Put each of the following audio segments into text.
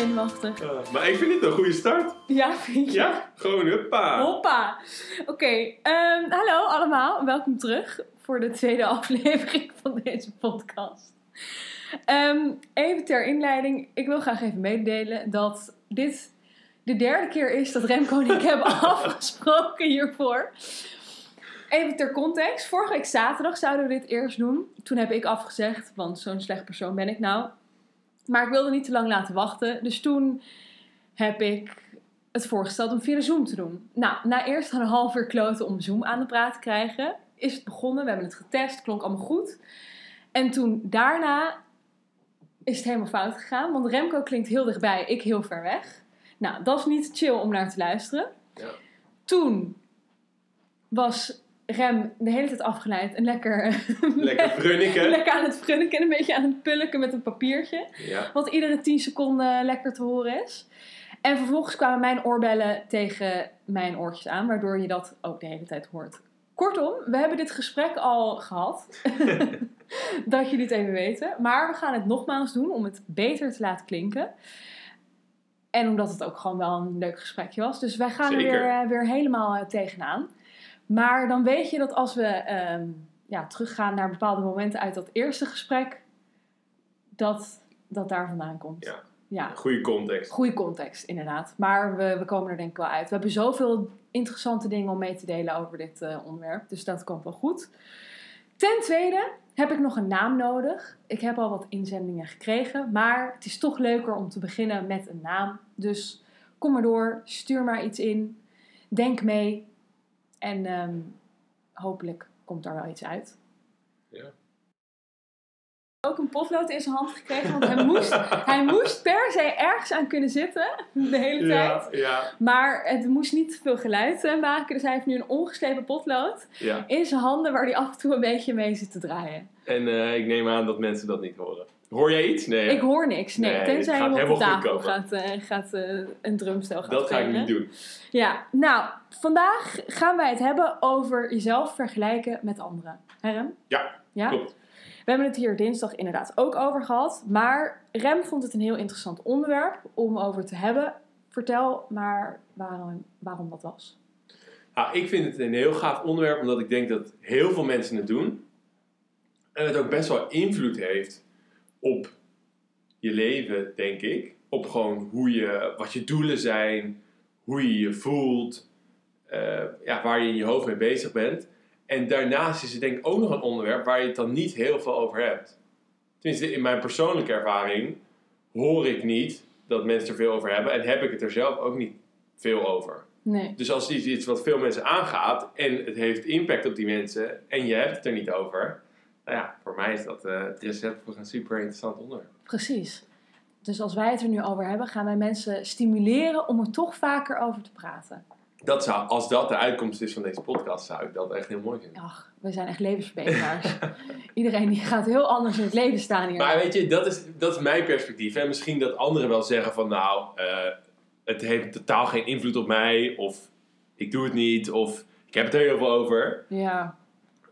zenuwachtig. Uh, maar ik vind dit een goede start. Ja, vind je? Ja, gewoon huppa. Hoppa. Oké, um, hallo allemaal. Welkom terug voor de tweede aflevering van deze podcast. Um, even ter inleiding. Ik wil graag even mededelen dat dit de derde keer is dat Remco en ik hebben afgesproken hiervoor. Even ter context. Vorige week zaterdag zouden we dit eerst doen. Toen heb ik afgezegd, want zo'n slecht persoon ben ik nou. Maar ik wilde niet te lang laten wachten. Dus toen heb ik het voorgesteld om via Zoom te doen. Nou, na eerst een half uur kloten om Zoom aan de praat te krijgen, is het begonnen. We hebben het getest, klonk allemaal goed. En toen daarna is het helemaal fout gegaan. Want Remco klinkt heel dichtbij, ik heel ver weg. Nou, dat is niet chill om naar te luisteren. Ja. Toen was Rem de hele tijd afgeleid en lekker... Lekker frunniken. lekker aan het frunniken en een beetje aan het pulken met een papiertje. Ja. Wat iedere 10 seconden lekker te horen is. En vervolgens kwamen mijn oorbellen tegen mijn oortjes aan, waardoor je dat ook de hele tijd hoort. Kortom, we hebben dit gesprek al gehad. dat jullie het even weten. Maar we gaan het nogmaals doen om het beter te laten klinken. En omdat het ook gewoon wel een leuk gesprekje was. Dus wij gaan er weer, uh, weer helemaal uh, tegenaan. Maar dan weet je dat als we uh, ja, teruggaan naar bepaalde momenten uit dat eerste gesprek, dat dat daar vandaan komt. Ja. ja. Goede context. Goede context, inderdaad. Maar we, we komen er denk ik wel uit. We hebben zoveel interessante dingen om mee te delen over dit uh, onderwerp. Dus dat komt wel goed. Ten tweede heb ik nog een naam nodig. Ik heb al wat inzendingen gekregen. Maar het is toch leuker om te beginnen met een naam. Dus kom maar door. Stuur maar iets in. Denk mee. En um, hopelijk komt daar wel iets uit. Ja. Ook een potlood in zijn hand gekregen, want hij moest, hij moest per se ergens aan kunnen zitten de hele tijd. Ja, ja. Maar het moest niet te veel geluid uh, maken, dus hij heeft nu een ongeslepen potlood Ja. in zijn handen waar hij af en toe een beetje mee zit te draaien. En uh, ik neem aan dat mensen dat niet horen. Hoor jij iets? Nee. Ik hoor niks, nee. Nee, tenzij hij op de tafel gaat, uh, gaat uh, een drumstel gaat dat ga ik niet doen. Ja, nou, vandaag gaan wij het hebben over jezelf vergelijken met anderen. Hè, Rem? Ja, Ja? klopt. We hebben het hier dinsdag inderdaad ook over gehad. Maar Rem vond het een heel interessant onderwerp om over te hebben. Vertel maar waarom, waarom dat was. Nou, ik vind het een heel gaaf onderwerp, omdat ik denk dat heel veel mensen het doen. En het ook best wel invloed heeft op je leven, denk ik. Op gewoon hoe je, wat je doelen zijn, hoe je je voelt, uh, ja, waar je in je hoofd mee bezig bent. En daarnaast is het denk ik ook nog een onderwerp waar je het dan niet heel veel over hebt. Tenminste, in mijn persoonlijke ervaring hoor ik niet dat mensen er veel over hebben en heb ik het er zelf ook niet veel over. Nee. Dus als iets is wat veel mensen aangaat en het heeft impact op die mensen en je hebt het er niet over, nou ja, voor mij is dat uh, het recept voor een super interessant onderwerp. Precies. Dus als wij het er nu over hebben, gaan wij mensen stimuleren om er toch vaker over te praten. Dat zou, als dat de uitkomst is van deze podcast, zou ik dat echt heel mooi vinden. Ach, we zijn echt levensverbeteraars. Iedereen die gaat heel anders in het leven staan hier. Maar weet je, dat is, dat is mijn perspectief. En misschien dat anderen wel zeggen van nou, uh, het heeft totaal geen invloed op mij. Of ik doe het niet. Of ik heb het er heel veel over. Ja.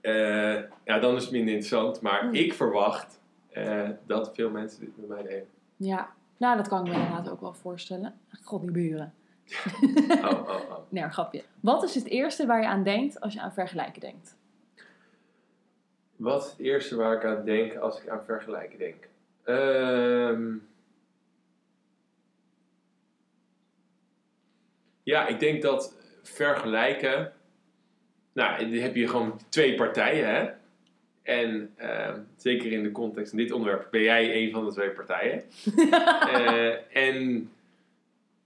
Uh, ja, dan is het minder interessant. Maar Hm. ik verwacht uh, dat veel mensen dit met mij delen. Ja. Nou, dat kan ik me inderdaad ook wel voorstellen. God, die buren. oh, oh, oh. Nee, een grapje. Wat is het eerste waar je aan denkt als je aan vergelijken denkt? Wat is het eerste waar ik aan denk als ik aan vergelijken denk? Um, ja, ik denk dat vergelijken. Nou, dan heb je gewoon twee partijen, hè? En uh, zeker in de context van dit onderwerp ben jij een van de twee partijen. uh, en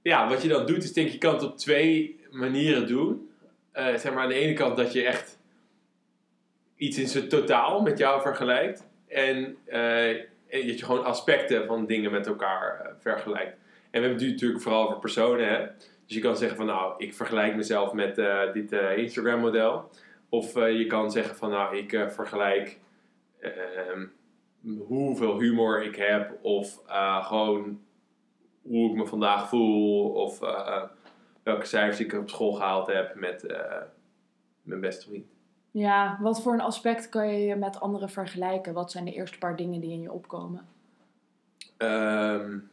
ja, wat je dan doet is denk ik, je kan het op twee manieren doen. Uh, zeg maar aan de ene kant dat je echt iets in zijn totaal met jou vergelijkt. En, en dat je gewoon aspecten van dingen met elkaar uh, vergelijkt. En we hebben het natuurlijk vooral over personen. Hè? Dus je kan zeggen van nou, ik vergelijk mezelf met dit Instagram model. Of je kan zeggen van nou, ik vergelijk ehm, hoeveel humor ik heb. Of gewoon hoe ik me vandaag voel. Of welke cijfers ik op school gehaald heb met mijn beste vriend. Ja, wat voor een aspect kan je je met anderen vergelijken? Wat zijn de eerste paar dingen die in je opkomen? Um,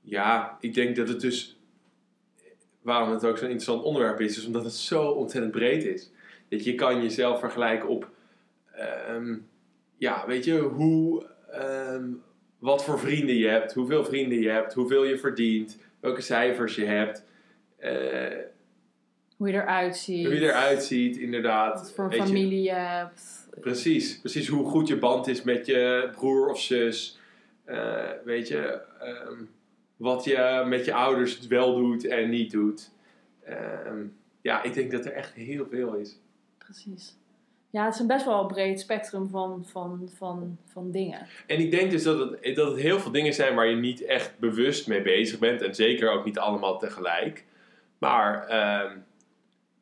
Ja, ik denk dat het dus... Waarom het ook zo'n interessant onderwerp is, is omdat het zo ontzettend breed is. Dat je kan jezelf vergelijken op... ehm, ja, weet je, hoe... ehm, wat voor vrienden je hebt, hoeveel vrienden je hebt, hoeveel je verdient, welke cijfers je hebt, eh, Hoe je eruit ziet. hoe je eruit ziet, inderdaad. Wat voor Weet je, familie je hebt. Precies, precies hoe goed je band is met je broer of zus. Eh, weet je, ehm, wat je met je ouders wel doet en niet doet. Ehm, ja, ik denk dat er echt heel veel is. Precies. Ja, het is een best wel breed spectrum van, van, van, van dingen. En ik denk dus dat het, dat het heel veel dingen zijn waar je niet echt bewust mee bezig bent. En zeker ook niet allemaal tegelijk. Maar ehm,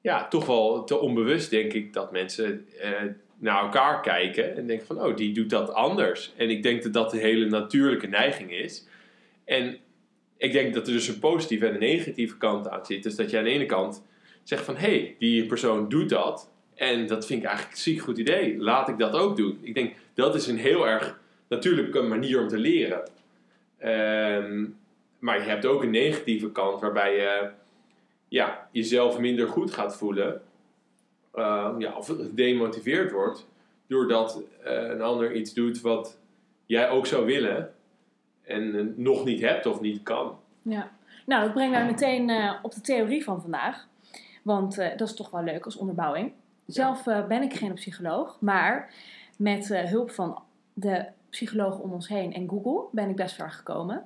ja, toch wel te onbewust denk ik dat mensen eh, naar elkaar kijken. En denken van, oh, die doet dat anders. En ik denk dat dat een hele natuurlijke neiging is. En ik denk dat er dus een positieve en een negatieve kant aan zit. Dus dat je aan de ene kant zegt van, hé, hey, die persoon doet dat. En dat vind ik eigenlijk een ziek goed idee. Laat ik dat ook doen. Ik denk, dat is een heel erg natuurlijke manier om te leren. Ehm, maar je hebt ook een negatieve kant waarbij je ja, jezelf minder goed gaat voelen. Ehm, ja, of gedemotiveerd wordt. Doordat eh, een ander iets doet wat jij ook zou willen. En eh, nog niet hebt of niet kan. Ja. Nou, dat brengt mij meteen eh, op de theorie van vandaag. Want dat is toch wel leuk als onderbouwing. Zelf eh, ben ik geen psycholoog, maar met eh, hulp van de psychologen om ons heen en Google ben ik best ver gekomen.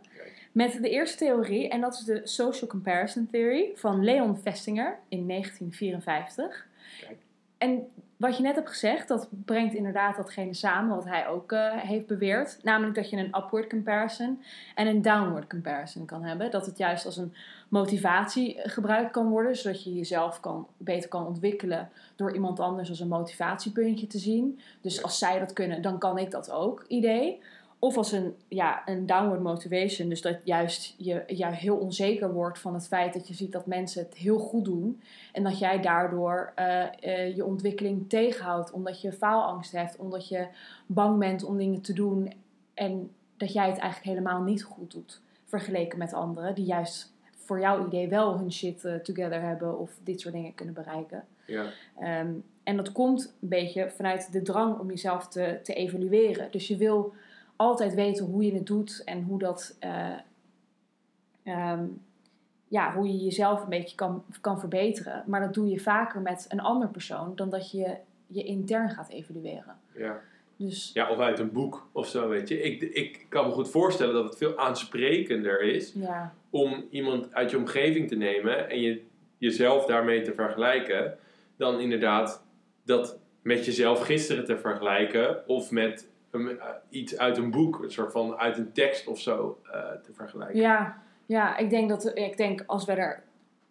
Met de eerste theorie, en dat is de Social Comparison Theory van Leon Festinger in 1954. Kijk. En wat je net hebt gezegd, dat brengt inderdaad datgene samen wat hij ook eh, heeft beweerd. Namelijk dat je een upward comparison en een downward comparison kan hebben. Dat het juist als een motivatie gebruikt kan worden, zodat je jezelf kan, beter kan ontwikkelen door iemand anders als een motivatiepuntje te zien. Dus Ja. als zij dat kunnen, dan kan ik dat ook, idee. Of als een, ja, een downward motivation, dus dat juist je, je heel onzeker wordt van het feit dat je ziet dat mensen het heel goed doen. En dat jij daardoor eh, eh, je ontwikkeling tegenhoudt, omdat je faalangst hebt, omdat je bang bent om dingen te doen en dat jij het eigenlijk helemaal niet goed doet. Vergeleken met anderen die juist voor jouw idee wel hun shit eh, together hebben of dit soort dingen kunnen bereiken. Ja. Ehm, en dat komt een beetje vanuit de drang om jezelf te, te evalueren. Dus je wil altijd weten hoe je het doet en hoe dat. eh, ehm, ja, hoe je jezelf een beetje kan, kan verbeteren. Maar dat doe je vaker met een ander persoon dan dat je je intern gaat evalueren. Ja. Dus ja, of uit een boek of zo, weet je. Ik, ik kan me goed voorstellen dat het veel aansprekender is ja, om iemand uit je omgeving te nemen en je, jezelf daarmee te vergelijken, dan inderdaad dat met jezelf gisteren te vergelijken of met een- eh, iets uit een boek, een soort van uit een tekst of zo eh, te vergelijken. ja, ja ik, denk dat, ik denk als we er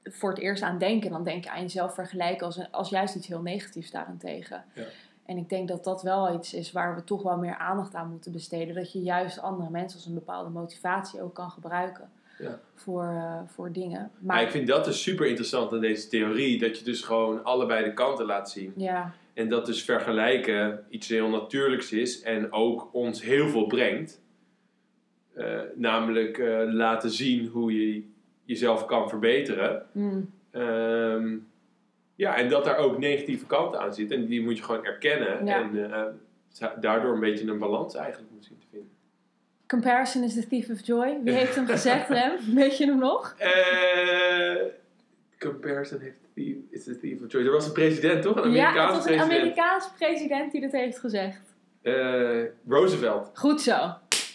voor het eerst aan denken, dan denk je aan jezelf vergelijken als, als juist iets heel negatiefs daarentegen. Ja. En ik denk dat dat wel iets is waar we toch wel meer aandacht aan moeten besteden. Dat je juist andere mensen als een bepaalde motivatie ook kan gebruiken Ja. voor, eh, voor dingen. Maar Maar ik vind dat dus super interessant aan deze theorie, dat je dus gewoon allebei de kanten laat zien. ja, En dat dus vergelijken iets heel natuurlijks is en ook ons heel veel brengt. Eh, namelijk eh, laten zien hoe je jezelf kan verbeteren. mm, Ehm, ja, en dat daar ook negatieve kanten aan zitten. En die moet je gewoon erkennen. Ja. En eh, daardoor een beetje een balans eigenlijk moet zien te vinden. Comparison is the thief of joy. Wie heeft hem gezegd, Rem? Weet je hem nog? Eh, comparison heeft is the thief of joy. Er was een president, toch? Een ja, het was een president. Amerikaanse president die dat heeft gezegd. Eh, Roosevelt. Goed zo.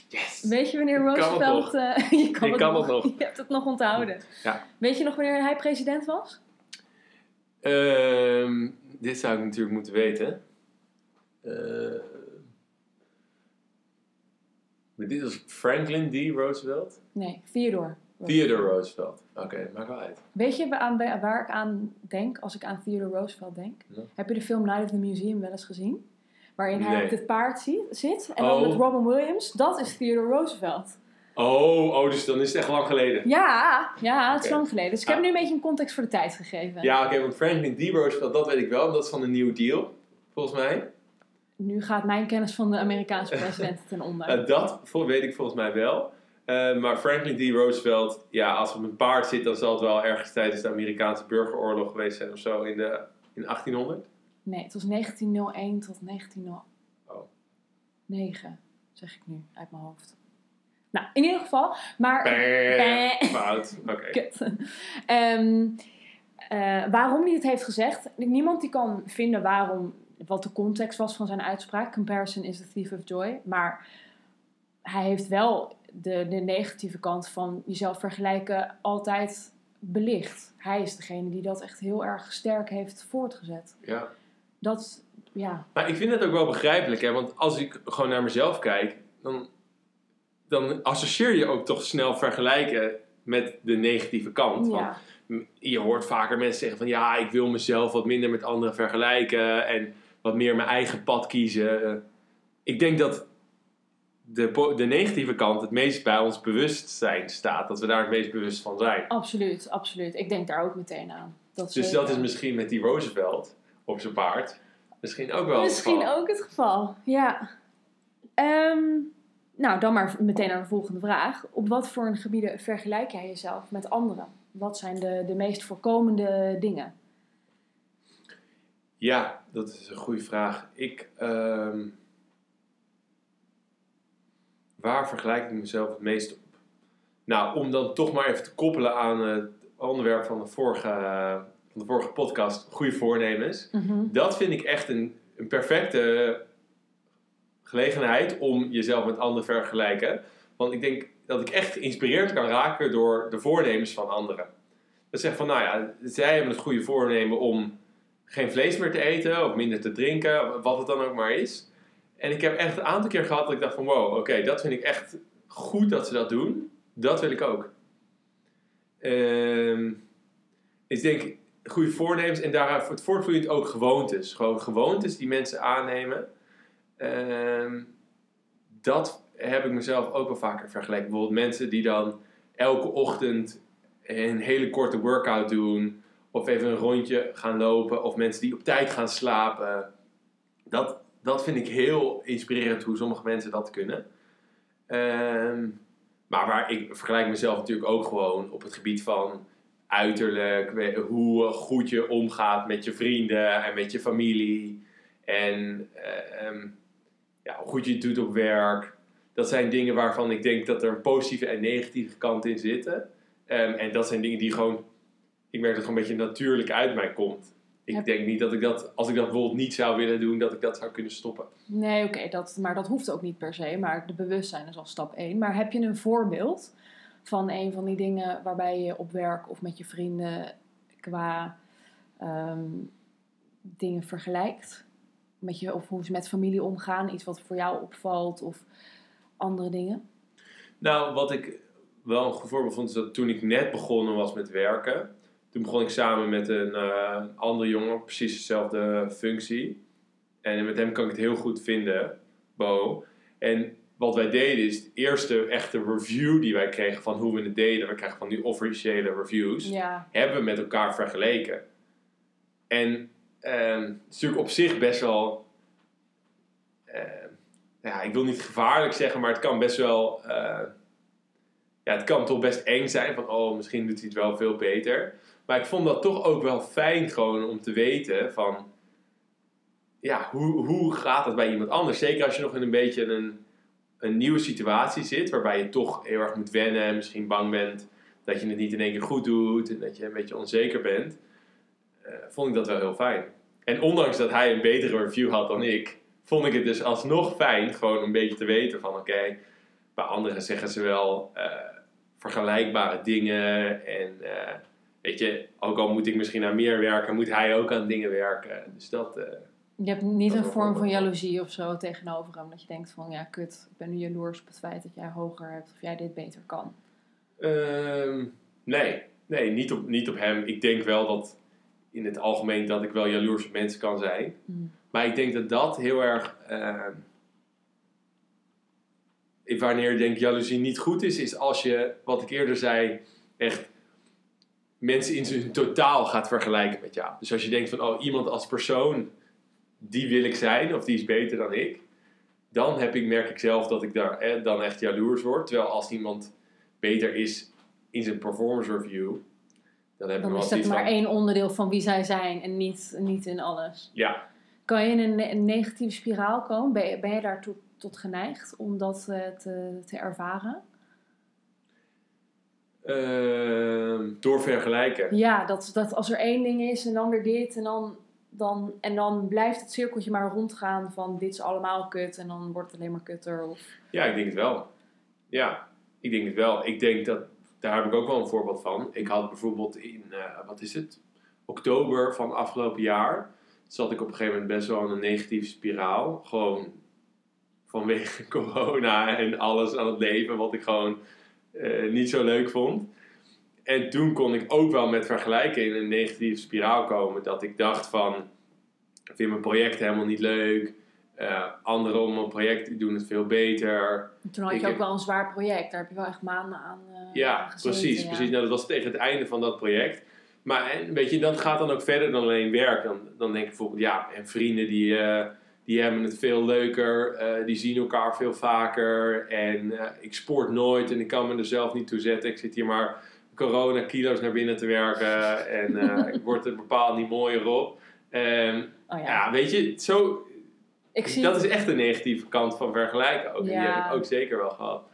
Yes! Weet je wanneer kan Roosevelt... eh, je kan, Ik het, kan nog. het nog. Je hebt het nog onthouden. Ja. Weet je nog wanneer hij president was? Ehm, dit zou ik natuurlijk moeten weten. Maar dit was Franklin D. Roosevelt? Nee, Theodore. Theodore Roosevelt. Oké, maakt wel uit. Weet je waar, ik aan denk als ik aan Theodore Roosevelt denk? Heb je de film Night of the Museum wel eens gezien? Waarin hij op dit paard zie- zit. En dan Oh. met Robin Williams. Dat is Theodore Roosevelt. Oh, oh, dus dan is het echt lang geleden. Ja, ja het is lang geleden. Dus ik heb Ah. nu een beetje een context voor de tijd gegeven. Ja, oké, want Franklin D. Roosevelt, dat weet ik wel. Dat is van de New Deal, volgens mij. Nu gaat mijn kennis van de Amerikaanse president ten onder. Eh, dat weet ik volgens mij wel. Eh, maar Franklin D. Roosevelt, ja, als op een paard zit, dan zal het wel ergens tijdens de Amerikaanse burgeroorlog geweest zijn of zo in, de, in 1800. Nee, het was 1901 tot 1909, Oh. zeg ik nu uit mijn hoofd. Nou, in ieder geval. Maar. Fout. Oké. Ehm, eh, waarom hij het heeft gezegd, niemand die kan vinden waarom, wat de context was van zijn uitspraak. Comparison is the thief of joy. Maar hij heeft wel de, de negatieve kant van jezelf vergelijken altijd belicht. Hij is degene die dat echt heel erg sterk heeft voortgezet. Ja. Dat, ja. Maar ik vind het ook wel begrijpelijk, hè? want als ik gewoon naar mezelf kijk, dan, dan associeer je ook toch snel vergelijken met de negatieve kant. Ja. m- je hoort vaker mensen zeggen van ja, ik wil mezelf wat minder met anderen vergelijken en wat meer mijn eigen pad kiezen. Eh, Ik denk dat de, de negatieve kant het meest bij ons bewustzijn staat, dat we daar het meest bewust van zijn. Absoluut, absoluut. Ik denk daar ook meteen aan. Dat Dus dat is misschien met die Roosevelt op zijn paard misschien ook wel het Misschien geval. ook het geval, ja. Ehm, nou, dan maar meteen naar de volgende vraag. Op wat voor een gebieden vergelijk jij jezelf met anderen? Wat zijn de, de meest voorkomende dingen? Ja, dat is een goede vraag. Ik, ehm, waar vergelijk ik mezelf het meest op? Nou, om dan toch maar even te koppelen aan het onderwerp van de vorige, van de vorige podcast, goede voornemens. Dat vind ik echt een, een perfecte gelegenheid om jezelf met anderen te vergelijken. Want ik denk dat ik echt geïnspireerd kan raken door de voornemens van anderen. Dat zegt van, nou ja, zij hebben het goede voornemen om geen vlees meer te eten of minder te drinken, wat het dan ook maar is. En ik heb echt een aantal keer gehad dat ik dacht van, wow, oké, dat vind ik echt goed dat ze dat doen. Dat wil ik ook. Dus ik denk, goede voornemens en daaruit voortvloeiend ook gewoontes. Gewoon gewoontes die mensen aannemen. Ehm, dat heb ik mezelf ook wel vaker vergeleken. Bijvoorbeeld mensen die dan elke ochtend een hele korte workout doen. Of even een rondje gaan lopen. Of mensen die op tijd gaan slapen. Dat, dat vind ik heel inspirerend hoe sommige mensen dat kunnen. Ehm, maar waar ik vergelijk mezelf natuurlijk ook gewoon op het gebied van uiterlijk. Hoe goed je omgaat met je vrienden en met je familie. En ehm, ja, hoe goed je het doet op werk. Dat zijn dingen waarvan ik denk dat er een positieve en negatieve kant in zitten. Ehm, en dat zijn dingen die gewoon, ik merk dat het gewoon een beetje natuurlijk uit mij komt. Ik denk niet dat ik dat, als ik dat bijvoorbeeld niet zou willen doen, dat ik dat zou kunnen stoppen. Nee, oké, dat, maar dat hoeft ook niet per se. Maar de bewustzijn is al stap 1. Maar heb je een voorbeeld van een van die dingen waarbij je op werk of met je vrienden qua ehm, dingen vergelijkt? Met je, of hoe ze met familie omgaan, iets wat voor jou opvalt of andere dingen? Nou, wat ik wel een goed voorbeeld vond, is dat toen ik net begonnen was met werken, toen begon ik samen met een eh, andere jongen, precies dezelfde functie. En met hem kan ik het heel goed vinden, Bo. En wat wij deden is, de eerste echte review die wij kregen van hoe we het deden, we krijgen van die officiële reviews, Ja, hebben we met elkaar vergeleken. En ehm, het is natuurlijk op zich best wel, ehm, ja, ik wil niet gevaarlijk zeggen, maar het kan best wel, eh, ja, het kan toch best eng zijn van, oh, misschien doet hij het wel veel beter. Maar ik vond dat toch ook wel fijn gewoon om te weten van, ja, hoe, hoe gaat het bij iemand anders? Zeker als je nog in een beetje een, een nieuwe situatie zit, waarbij je toch heel erg moet wennen en misschien bang bent dat je het niet in één keer goed doet en dat je een beetje onzeker bent, eh, vond ik dat wel heel fijn. En ondanks dat hij een betere review had dan ik, vond ik het dus alsnog fijn gewoon een beetje te weten van oké, bij anderen zeggen ze wel eh, vergelijkbare dingen en eh, weet je, ook al moet ik misschien aan meer werken, moet hij ook aan dingen werken. Dus dat, eh, je hebt niet Dat een vorm van jaloezie of zo tegenover hem. Dat je denkt van, ja, kut, ik ben nu jaloers op het feit dat jij hoger hebt of jij dit beter kan. Ehm, nee, nee niet, op, niet op hem. Ik denk wel dat in het algemeen dat ik wel jaloers op mensen kan zijn. Mm. Maar ik denk dat dat heel erg. ik- wanneer ik denk jaloezie niet goed is, is als je, wat ik eerder zei, echt mensen in zijn totaal gaat vergelijken met jou. Dus als je denkt van, oh, iemand als persoon, die wil ik zijn, of die is beter dan ik. dan heb ik, merk ik zelf dat ik daar eh, dan echt jaloers word. Terwijl als iemand beter is in zijn performance review, dan heb ik Dan wel is dat maar van... één onderdeel van wie zij zijn en niet, niet in alles. Ja, Kan je in een negatieve spiraal komen? Ben je, ben je daartoe tot geneigd om dat eh, te, te ervaren? Ehm, door vergelijken. Ja, dat, dat als er één ding is en dan weer dit en dan, dan, en dan blijft het cirkeltje maar rondgaan van dit is allemaal kut en dan wordt het alleen maar kutter. Of, Ja, ik denk het wel. Ja, ik denk het wel. Ik denk dat, daar heb ik ook wel een voorbeeld van. Ik had bijvoorbeeld in, eh, wat is het, oktober van afgelopen jaar, zat ik op een gegeven moment best wel in een negatieve spiraal. Gewoon vanwege corona en alles aan het leven wat ik gewoon eh, niet zo leuk vond. En toen kon ik ook wel met vergelijken in een negatieve spiraal komen. Dat ik dacht van, ik vind mijn project helemaal niet leuk. Eh, anderen om een project doen het veel beter. toen had je Ik ook heb- wel een zwaar project. Daar heb je wel echt maanden aan eh, Ja, aan gezeten, precies. ja. precies. Nou, dat was tegen het einde van dat project. Maar en, weet je, dat gaat dan ook verder dan alleen werk. Dan, dan denk ik bijvoorbeeld, ja, en vrienden die, die hebben het veel leuker. eh, die zien elkaar veel vaker. En eh, ik sport nooit en ik kan me er zelf niet toe zetten. Ik zit hier maar corona kilo's naar binnen te werken. En eh, ik word er bepaald niet mooier op. En, Oh, ja. ja, weet je, zo, ik zie dat is echt de negatieve kant van vergelijken ook. En die heb ik ook zeker wel gehad.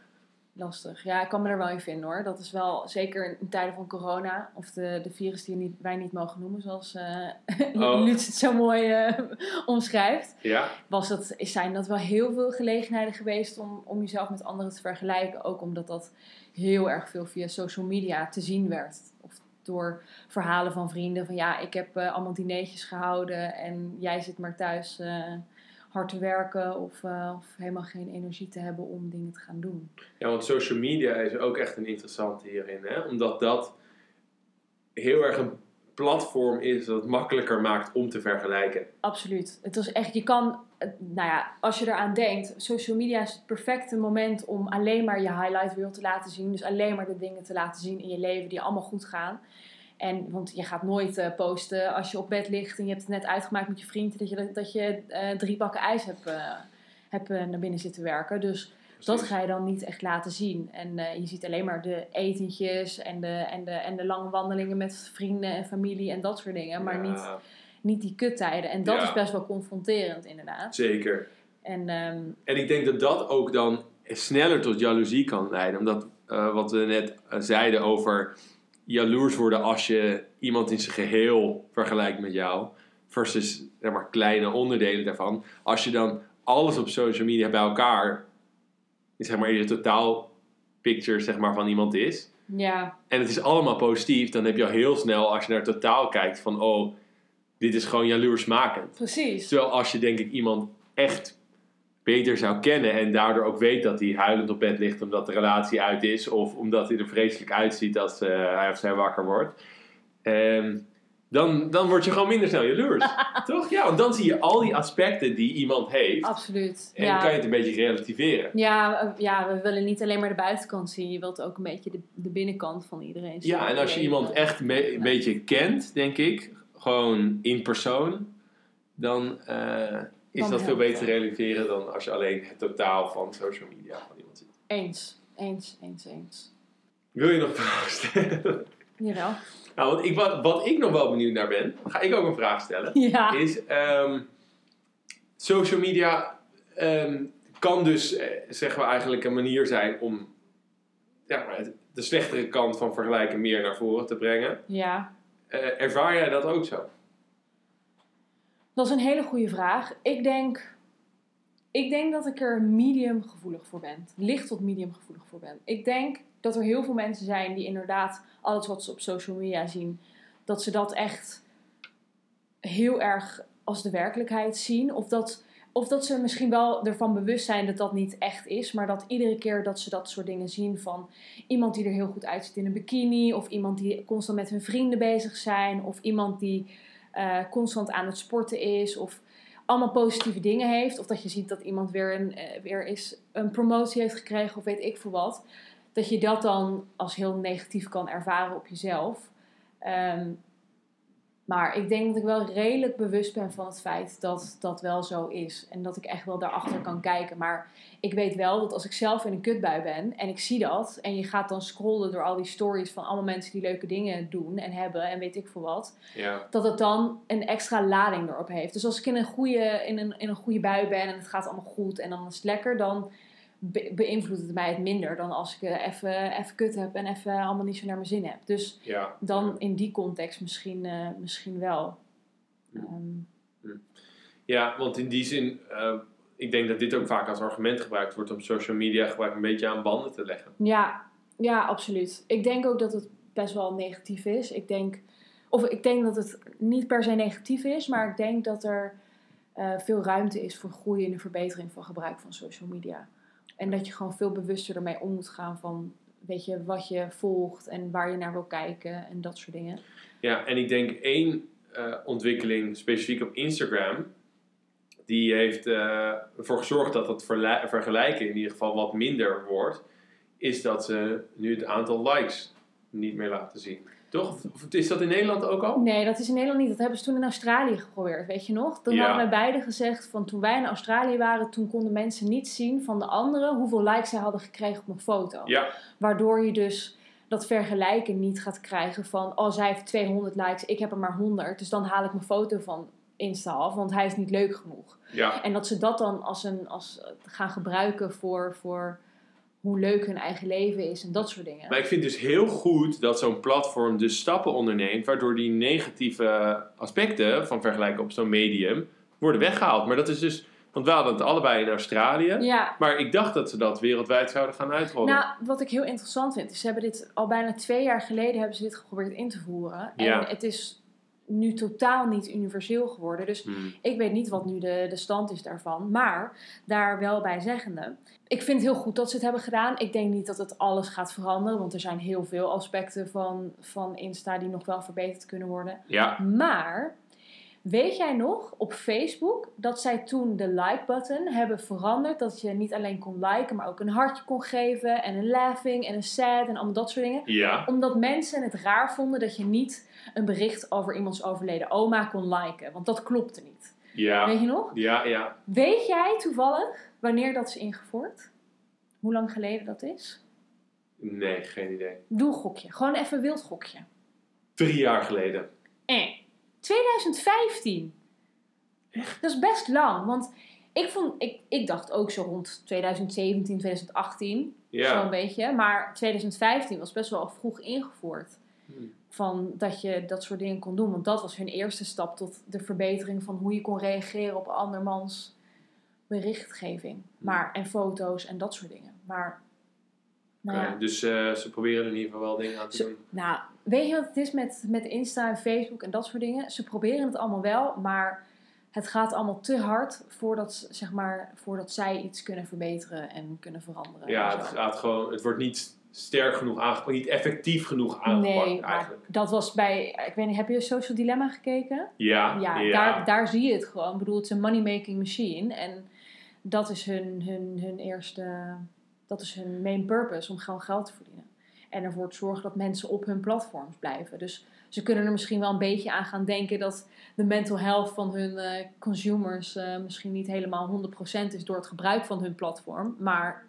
Lastig. Ja, ik kan me er wel in vinden hoor. Dat is wel zeker in tijden van corona. Of de, de virus die niet, wij niet mogen noemen, zoals Oh. Lutz het zo mooi eh, omschrijft. Ja, Was dat, zijn dat wel heel veel gelegenheden geweest om, om jezelf met anderen te vergelijken. Ook omdat dat heel erg veel via social media te zien werd. Of door verhalen van vrienden van ja, ik heb eh, allemaal dineetjes gehouden en jij zit maar thuis hard te werken of, eh, of helemaal geen energie te hebben om dingen te gaan doen. Ja, want social media is ook echt een interessante hierin. Hè? Omdat dat heel erg een platform is dat het makkelijker maakt om te vergelijken. Absoluut. Het was echt, je kan, eh, nou ja, als je eraan denkt, social media is het perfecte moment om alleen maar je highlight reel te laten zien. Dus alleen maar de dingen te laten zien in je leven die allemaal goed gaan. En, want je gaat nooit eh, posten als je op bed ligt en je hebt het net uitgemaakt met je vriend dat je, dat je eh, drie bakken ijs hebt, eh, hebt naar binnen zitten werken. Dus dat ga je dan niet echt laten zien. En je ziet alleen maar de etentjes en de, en, de, en de lange wandelingen met vrienden en familie en dat soort dingen. Maar Ja, niet, niet die kuttijden. En dat Ja. is best wel confronterend inderdaad. Zeker. En ehm, En ik denk dat dat ook dan sneller tot jaloezie kan leiden. Omdat wat we net zeiden over jaloers worden als je iemand in zijn geheel vergelijkt met jou. Versus zeg maar, kleine onderdelen daarvan. Als je dan alles op social media bij elkaar, zeg maar, in je totaal picture zeg maar, van iemand is. ja, En het is allemaal positief. Dan heb je al heel snel, als je naar het totaal kijkt, van oh, dit is gewoon jaloersmakend. precies. Terwijl als je denk ik iemand echt beter zou kennen en daardoor ook weet dat hij huilend op bed ligt omdat de relatie uit is of omdat hij er vreselijk uitziet als eh, hij of zij wakker wordt, ehm, dan, dan word je gewoon minder snel jaloers. Toch? Ja, want dan zie je al die aspecten die iemand heeft Absoluut. en ja. kan je het een beetje relativeren. Ja, eh, ja, we willen niet alleen maar de buitenkant zien. Je wilt ook een beetje de, de binnenkant van iedereen zien. Ja, en als je iemand echt me- een beetje kent, denk ik, gewoon in persoon, dan eh, is dat veel beter te realiseren dan als je alleen het totaal van social media van iemand ziet. Eens, eens, eens, eens. Wil je nog een vraag stellen? Jawel. nou, want ik, wat, wat ik nog wel benieuwd naar ben, ga ik ook een vraag stellen, Ja. is ehm, social media ehm, kan dus, eh, zeggen we eigenlijk, een manier zijn om ja, de slechtere kant van vergelijken meer naar voren te brengen. Ja. Eh, ervaar jij dat ook zo? Dat is een hele goede vraag. Ik denk, ik denk dat ik er medium gevoelig voor ben. Licht tot medium gevoelig voor ben. Ik denk dat er heel veel mensen zijn die inderdaad alles wat ze op social media zien, dat ze dat echt heel erg als de werkelijkheid zien. Of dat, of dat ze misschien wel ervan bewust zijn dat dat niet echt is, maar dat iedere keer dat ze dat soort dingen zien van iemand die er heel goed uitziet in een bikini, of iemand die constant met hun vrienden bezig zijn, of iemand die eh, constant aan het sporten is of allemaal positieve dingen heeft. Of dat je ziet dat iemand weer een, eh, weer is, een promotie heeft gekregen of weet ik veel wat. Dat je dat dan als heel negatief kan ervaren op jezelf. Ehm, Maar ik denk dat ik wel redelijk bewust ben van het feit dat dat wel zo is. En dat ik echt wel daarachter kan kijken. Maar ik weet wel dat als ik zelf in een kutbui ben en ik zie dat. En je gaat dan scrollen door al die stories van allemaal mensen die leuke dingen doen en hebben en weet ik veel wat. Ja. Dat het dan een extra lading erop heeft. Dus als ik in een goede, in een, in een goede bui ben en het gaat allemaal goed en dan is het lekker. Dan be- beïnvloedt het mij het minder dan als ik eh, even, even kut heb en even allemaal niet zo naar mijn zin heb. Dus Ja. dan in die context misschien, eh, misschien wel. Ja. Ehm, Ja, want in die zin, eh, ik denk dat dit ook vaak als argument gebruikt wordt om social media gebruik een beetje aan banden te leggen. ja, ja, absoluut. Ik denk ook dat het best wel negatief is. Ik denk, of ik denk dat het niet per se negatief is, maar ik denk dat er veel ruimte is voor groei en de verbetering van gebruik van social media. En dat je gewoon veel bewuster ermee om moet gaan van, weet je, wat je volgt en waar je naar wil kijken en dat soort dingen. Ja, en ik denk één eh, ontwikkeling specifiek op Instagram, die heeft eh, ervoor gezorgd dat verla- vergelijken in ieder geval wat minder wordt, is dat ze nu het aantal likes niet meer laten zien. Toch? Of- Of is dat in Nederland ook al? Nee, dat is in Nederland niet. Dat hebben ze toen in Australië geprobeerd, weet je nog? Dan Ja. hadden wij beiden gezegd van toen wij in Australië waren, toen konden mensen niet zien van de anderen hoeveel likes zij hadden gekregen op een foto. Ja, Waardoor je dus dat vergelijken niet gaat krijgen van, oh zij heeft 200 likes, ik heb er maar 100. Dus dan haal ik mijn foto van Insta af, want hij is niet leuk genoeg. ja, En dat ze dat dan als een, als, eh, gaan gebruiken voor, voor hoe leuk hun eigen leven is en dat soort dingen. maar ik vind dus heel goed dat zo'n platform dus stappen onderneemt, waardoor die negatieve aspecten van vergelijken op zo'n medium worden weggehaald. Maar dat is dus, want we hadden het allebei in Australië, Ja, maar ik dacht dat ze dat wereldwijd zouden gaan uitrollen. Nou, wat ik heel interessant vind, is ze hebben dit al bijna twee jaar geleden hebben ze dit geprobeerd in te voeren. En Ja. het is nu totaal niet universeel geworden. Dus Hmm. ik weet niet wat nu de, de stand is daarvan. Maar daar wel bij zeggende. Ik vind het heel goed dat ze het hebben gedaan. Ik denk niet dat het alles gaat veranderen. Want er zijn heel veel aspecten van, van Insta die nog wel verbeterd kunnen worden. Ja, Maar weet jij nog op Facebook dat zij toen de like-button hebben veranderd? Dat je niet alleen kon liken, maar ook een hartje kon geven en een laughing en een sad en allemaal dat soort dingen. ja, Omdat mensen het raar vonden dat je niet een bericht over iemands overleden oma kon liken. Want dat klopte niet. ja, Weet je nog? ja, ja. Weet jij toevallig wanneer dat is ingevoerd? Hoe lang geleden dat is? Nee, geen idee. Doe een gokje. Gewoon even een wild gokje. Drie jaar geleden. Eh, 2015. Dat is best lang, want ik, vond, ik, ik dacht ook zo rond 2017, 2018, zo'n Ja. beetje. Maar 2015 was best wel vroeg ingevoerd. Hmm. Van dat je dat soort dingen kon doen. Want dat was hun eerste stap tot de verbetering van hoe je kon reageren op andermans berichtgeving. Maar, en foto's en dat soort dingen. Maar, nou ja. Dus eh, ze proberen er in ieder geval wel dingen aan te Ze- doen. Nou, weet je wat het is met, met Insta en Facebook en dat soort dingen? Ze proberen het allemaal wel, maar het gaat allemaal te hard voordat, ze- zeg maar, voordat zij iets kunnen verbeteren en kunnen veranderen. Ja, het, gaat gewoon, het wordt niet sterk genoeg aangepakt, niet effectief genoeg aangepakt Nee, eigenlijk. dat was bij, ik weet niet, heb je Social Dilemma gekeken? Ja, Ja, ja. Daar, daar zie je het gewoon. Ik bedoel, het is een money-making machine en dat is hun, hun, hun eerste, dat is hun main purpose, om gewoon geld te verdienen. En ervoor te zorgen dat mensen op hun platforms blijven. Dus ze kunnen er misschien wel een beetje aan gaan denken dat de mental health van hun eh, consumers eh, misschien niet helemaal 100% is door het gebruik van hun platform. Maar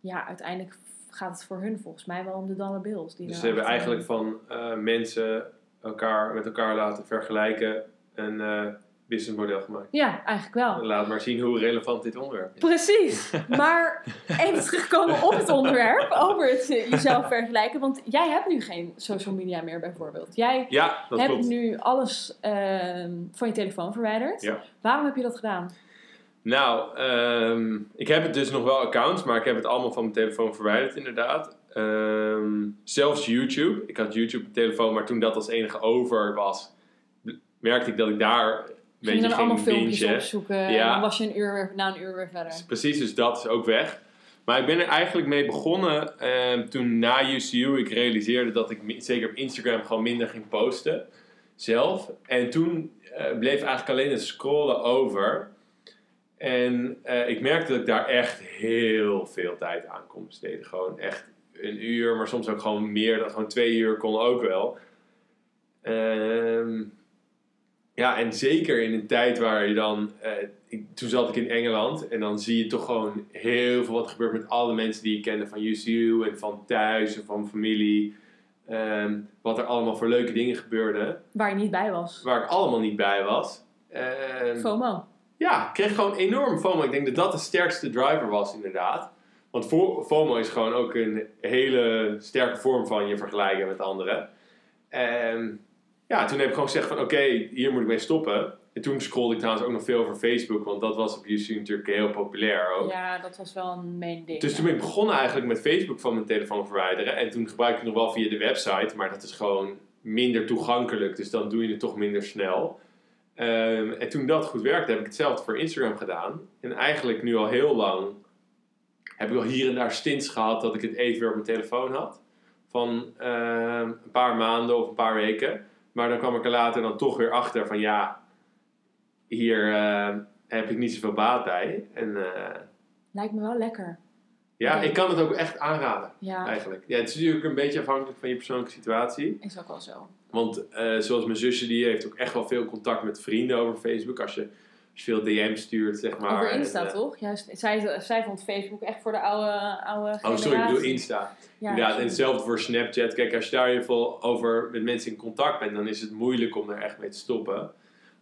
ja, uiteindelijk gaat het voor hun volgens mij wel om de dollar bills. Die Dus ze hebben eigenlijk van eh, mensen elkaar met elkaar laten vergelijken een eh businessmodel gemaakt. Ja, eigenlijk wel. Laat maar zien hoe relevant dit onderwerp is. Precies. Maar even terugkomen op het onderwerp over het eh, jezelf vergelijken. Want jij hebt nu geen social media meer bijvoorbeeld. Jij Ja, dat hebt klopt. nu alles ehm, van je telefoon verwijderd. Ja. Waarom heb je dat gedaan? Nou, ehm, ik heb het dus nog wel accounts, maar ik heb het allemaal van mijn telefoon verwijderd inderdaad. Ehm, zelfs YouTube. Ik had YouTube op mijn telefoon, maar toen dat als enige over was, merkte ik dat ik daar een Ging beetje dan allemaal filmpjes opzoeken en dan was je een uur weer, na een uur weer verder. Precies, dus dat is ook weg. Maar ik ben er eigenlijk mee begonnen ehm, toen na UCU ik realiseerde dat ik zeker op Instagram gewoon minder ging posten zelf. En toen eh, bleef eigenlijk alleen het scrollen over. En eh, ik merkte dat ik daar echt heel veel tijd aan kon besteden. Gewoon echt een uur, maar soms ook gewoon meer dan gewoon twee uur kon ook wel. Ehm, ja, en zeker in een tijd waar je dan... eh, ik, toen zat ik in Engeland en dan zie je toch gewoon heel veel wat gebeurt met alle mensen die je kende van UCU en van thuis en van familie. Ehm, wat er allemaal voor leuke dingen gebeurden, Waar je niet bij was. waar ik allemaal niet bij was. Ehm, FOMO. Ja, ik kreeg gewoon enorm FOMO. Ik denk dat dat de sterkste driver was, inderdaad. Want fo- FOMO is gewoon ook een hele sterke vorm van je vergelijken met anderen. En ja, toen heb ik gewoon gezegd van oké, hier moet ik mee stoppen. En toen scrollde ik trouwens ook nog veel over Facebook, want dat was op YouTube natuurlijk heel populair ook. Ja, dat was wel een main ding. Dus toen ben ik begonnen eigenlijk met Facebook van mijn telefoon verwijderen. En toen gebruik ik het nog wel via de website, maar dat is gewoon minder toegankelijk. Dus dan doe je het toch minder snel. Ehm, en toen dat goed werkte, heb ik hetzelfde voor Instagram gedaan. En eigenlijk nu al heel lang heb ik al hier en daar stints gehad dat ik het even weer op mijn telefoon had. Van ehm, een paar maanden of een paar weken. Maar dan kwam ik er later dan toch weer achter van ja, hier ehm, heb ik niet zoveel baat bij. En eh, Lijkt me wel lekker. Ja, ik kan het ook echt aanraden, Ja, eigenlijk. Ja, het is natuurlijk een beetje afhankelijk van je persoonlijke situatie. is ook wel zo. Want eh, zoals mijn zusje, die heeft ook echt wel veel contact met vrienden over Facebook. Als je, als je veel DM stuurt, zeg maar. Over Insta En, eh, toch? Juist, zij, zij vond Facebook echt voor de oude, oude Oh, sorry, ik bedoel Insta. Ja, Inderdaad, en hetzelfde voor Snapchat. Kijk, als je daar heel veel over met mensen in contact bent, dan is het moeilijk om er echt mee te stoppen.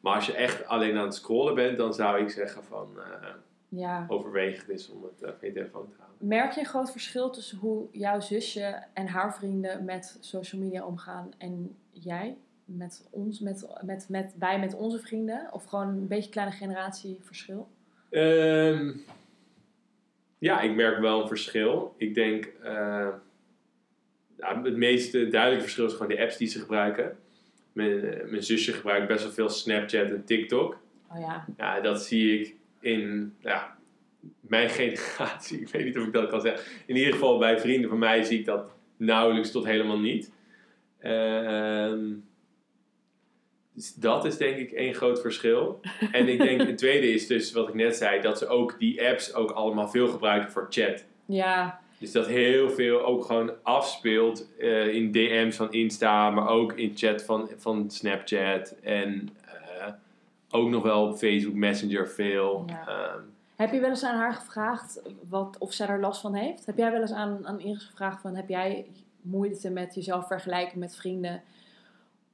Maar als je echt alleen aan het scrollen bent, dan zou ik zeggen van eh Ja. overweeg het eens om het eh, van je telefoon te houden. Merk je een groot verschil tussen hoe jouw zusje en haar vrienden met social media omgaan en jij? Met ons, met, met, met, wij met onze vrienden? Of gewoon een beetje kleine generatieverschil? Ehm, ja, ik merk wel een verschil. Ik denk, eh, het meest eh, duidelijke verschil is gewoon de apps die ze gebruiken. Mijn, eh, mijn zusje gebruikt best wel veel Snapchat en TikTok. Oh ja. Ja, dat zie ik in ja, mijn generatie. Ik weet niet of ik dat kan zeggen. In ieder geval bij vrienden van mij zie ik dat nauwelijks tot helemaal niet. Ehm, dus dat is denk ik één groot verschil. En ik denk het tweede is dus wat ik net zei, dat ze ook die apps ook allemaal veel gebruiken voor chat. Ja, Dus dat heel veel ook gewoon afspeelt eh, in DM's van Insta, maar ook in chat van, van Snapchat. En eh, ook nog wel op Facebook Messenger veel. Ja. Ehm, Heb je wel eens aan haar gevraagd wat, of zij er last van heeft? Heb jij wel eens aan, aan Iris gevraagd van heb jij moeite met jezelf vergelijken met vrienden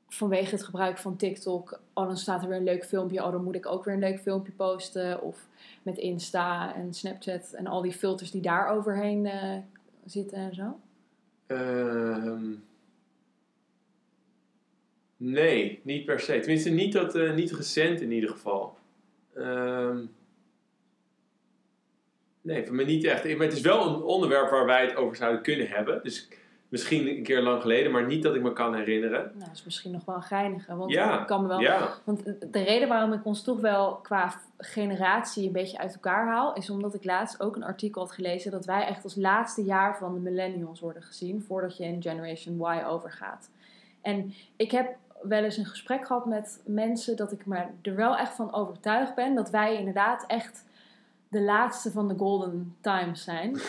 vanwege het gebruik van TikTok? Oh, dan staat er weer een leuk filmpje. Oh, dan moet ik ook weer een leuk filmpje posten. Of met Insta en Snapchat en al die filters die daar overheen eh, zitten en zo. ehm, nee, niet per se. Tenminste, niet, dat, eh, niet recent in ieder geval. Ehm, nee, voor mij niet echt. Maar het is wel een onderwerp waar wij het over zouden kunnen hebben. Dus misschien een keer lang geleden, maar niet dat ik me kan herinneren. Nou, dat is misschien nog wel een geinige. Want Ja, ik kan me wel Ja, Want de reden waarom ik ons toch wel qua generatie een beetje uit elkaar haal, is omdat ik laatst ook een artikel had gelezen dat wij echt als laatste jaar van de millennials worden gezien voordat je in Generation Y overgaat. En ik heb wel eens een gesprek gehad met mensen dat ik me er wel echt van overtuigd ben dat wij inderdaad echt de laatste van de golden times zijn.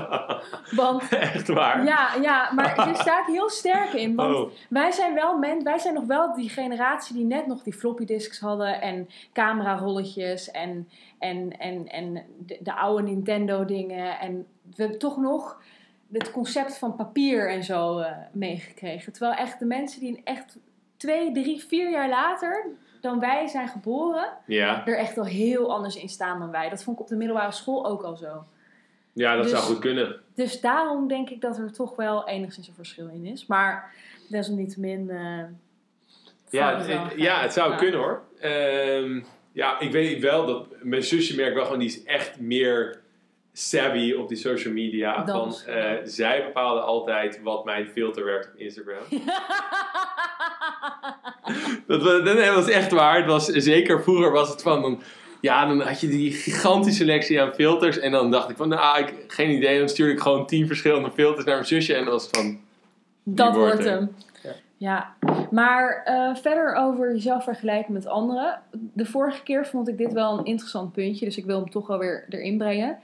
Want echt waar. ja, ja, maar daar sta ik heel sterk in. Want Oh, wij zijn wel men, wij zijn nog wel die generatie die net nog die floppy disks hadden en camerarolletjes en, en, en, en de, de oude Nintendo dingen. En we hebben toch nog het concept van papier en zo eh, meegekregen. Terwijl echt de mensen die een echt twee, drie, vier jaar later dan wij zijn geboren, ja. er echt al heel anders in staan dan wij. Dat vond ik op de middelbare school ook al zo. ja, dat Dus- zou goed kunnen. Dus daarom denk ik dat er toch wel enigszins een verschil in is. Maar desalniettemin. eh Ja, het, ja, het zou kunnen hoor. Ehm, ja, ik weet wel dat mijn zusje merkt wel gewoon, die is echt meer savvy op die social media. Van, goed. eh, zij bepaalde altijd wat mijn filter werd op Instagram. dat, was, dat was echt waar. Het was, zeker vroeger was het van, dan, ja, dan had je die gigantische selectie aan filters. En dan dacht ik van, nou, ik, geen idee. Dan stuurde ik gewoon tien verschillende filters naar mijn zusje. En dan was het van, Dat wordt hem. Ja. Ja, maar eh, verder over jezelf vergelijken met anderen. De vorige keer vond ik dit wel een interessant puntje, dus ik wil hem toch wel weer erin brengen.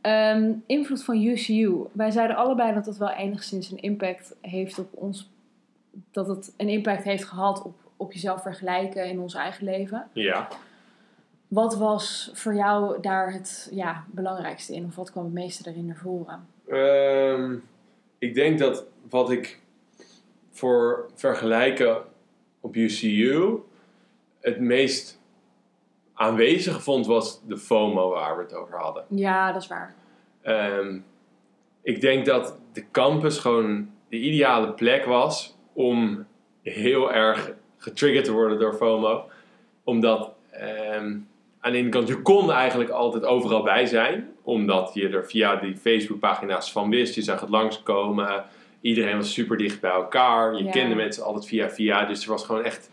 Ehm, invloed van UCU. Wij zeiden allebei dat het wel enigszins een impact heeft op ons. Dat het een impact heeft gehad op op jezelf vergelijken in ons eigen leven. Ja. Wat was voor jou daar het ja, belangrijkste in? Of wat kwam het meeste erin naar voren? Ehm, ik denk dat wat ik voor vergelijken op UCU het meest aanwezig vond, was de FOMO waar we het over hadden. Ja, dat is waar. Ehm, ik denk dat de campus gewoon de ideale plek was om heel erg getriggerd te worden door FOMO. Omdat ehm, aan de ene kant, je kon eigenlijk altijd overal bij zijn. Omdat je er via die Facebookpagina's van wist. Je zag het langskomen. Iedereen was super dicht bij elkaar. Je Ja. kende mensen altijd via via. Dus er was gewoon echt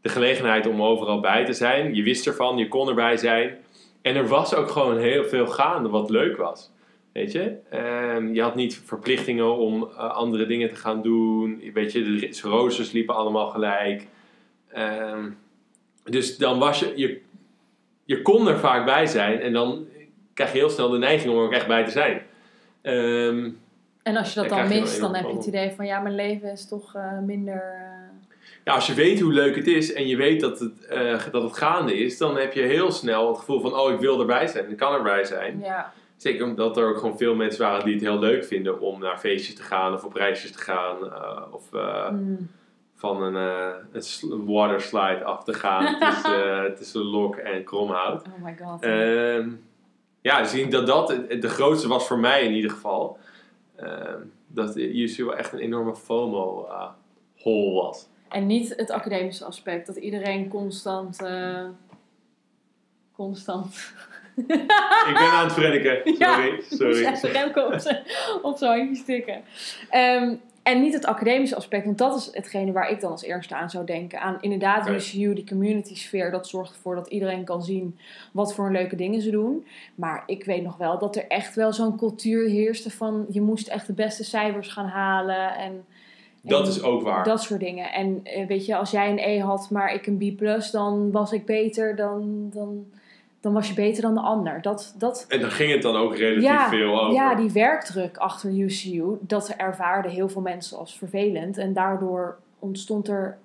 de gelegenheid om overal bij te zijn. Je wist ervan, je kon erbij zijn. En er was ook gewoon heel veel gaande wat leuk was. Weet je? Ehm, je had niet verplichtingen om eh, andere dingen te gaan doen. Weet je, de roosters liepen allemaal gelijk. Ehm, dus dan was je, je... Je kon er vaak bij zijn. En dan krijg je heel snel de neiging om er ook echt bij te zijn. Ehm, En als je dat Dan mist, dan heb je het idee van ja, mijn leven is toch eh, minder. eh, ja, als je weet hoe leuk het is en je weet dat het, dat het gaande is, dan heb je heel snel het gevoel van: oh, ik wil erbij zijn, ik kan erbij zijn. ja. Zeker omdat er ook gewoon veel mensen waren die het heel leuk vinden om naar feestjes te gaan of op reisjes te gaan. eh, of eh, Mm. van een, eh, een sl- waterslide af te gaan tussen, tussen Lok en Kromhout. Oh my god. Ehm, ja, denk dat dat de grootste was voor mij in ieder geval. Ehm, dat wel echt een enorme FOMO-hole was. En niet het academische aspect, dat iedereen constant. constant. Ik ben aan het frenniken. Sorry, sorry. Ja, Remco op zijn op zijn handje stikken. Ehm, en niet het academische aspect, want dat is hetgene waar ik dan als eerste aan zou denken. Aan inderdaad Oké. UCU, die community sfeer, dat zorgt ervoor dat iedereen kan zien wat voor leuke dingen ze doen. Maar ik weet nog wel dat er echt wel zo'n cultuur heerste van je moest echt de beste cijfers gaan halen. En, Dat en is ook waar. Dat soort dingen. En eh, weet je, als jij een E had, maar ik een B, dan was ik beter, dan, dan, dan was je beter dan de ander. Dat, dat, En dan ging het dan ook relatief Ja, veel over. ja, die werkdruk achter UCU, dat ervaarden heel veel mensen als vervelend. En daardoor ontstond er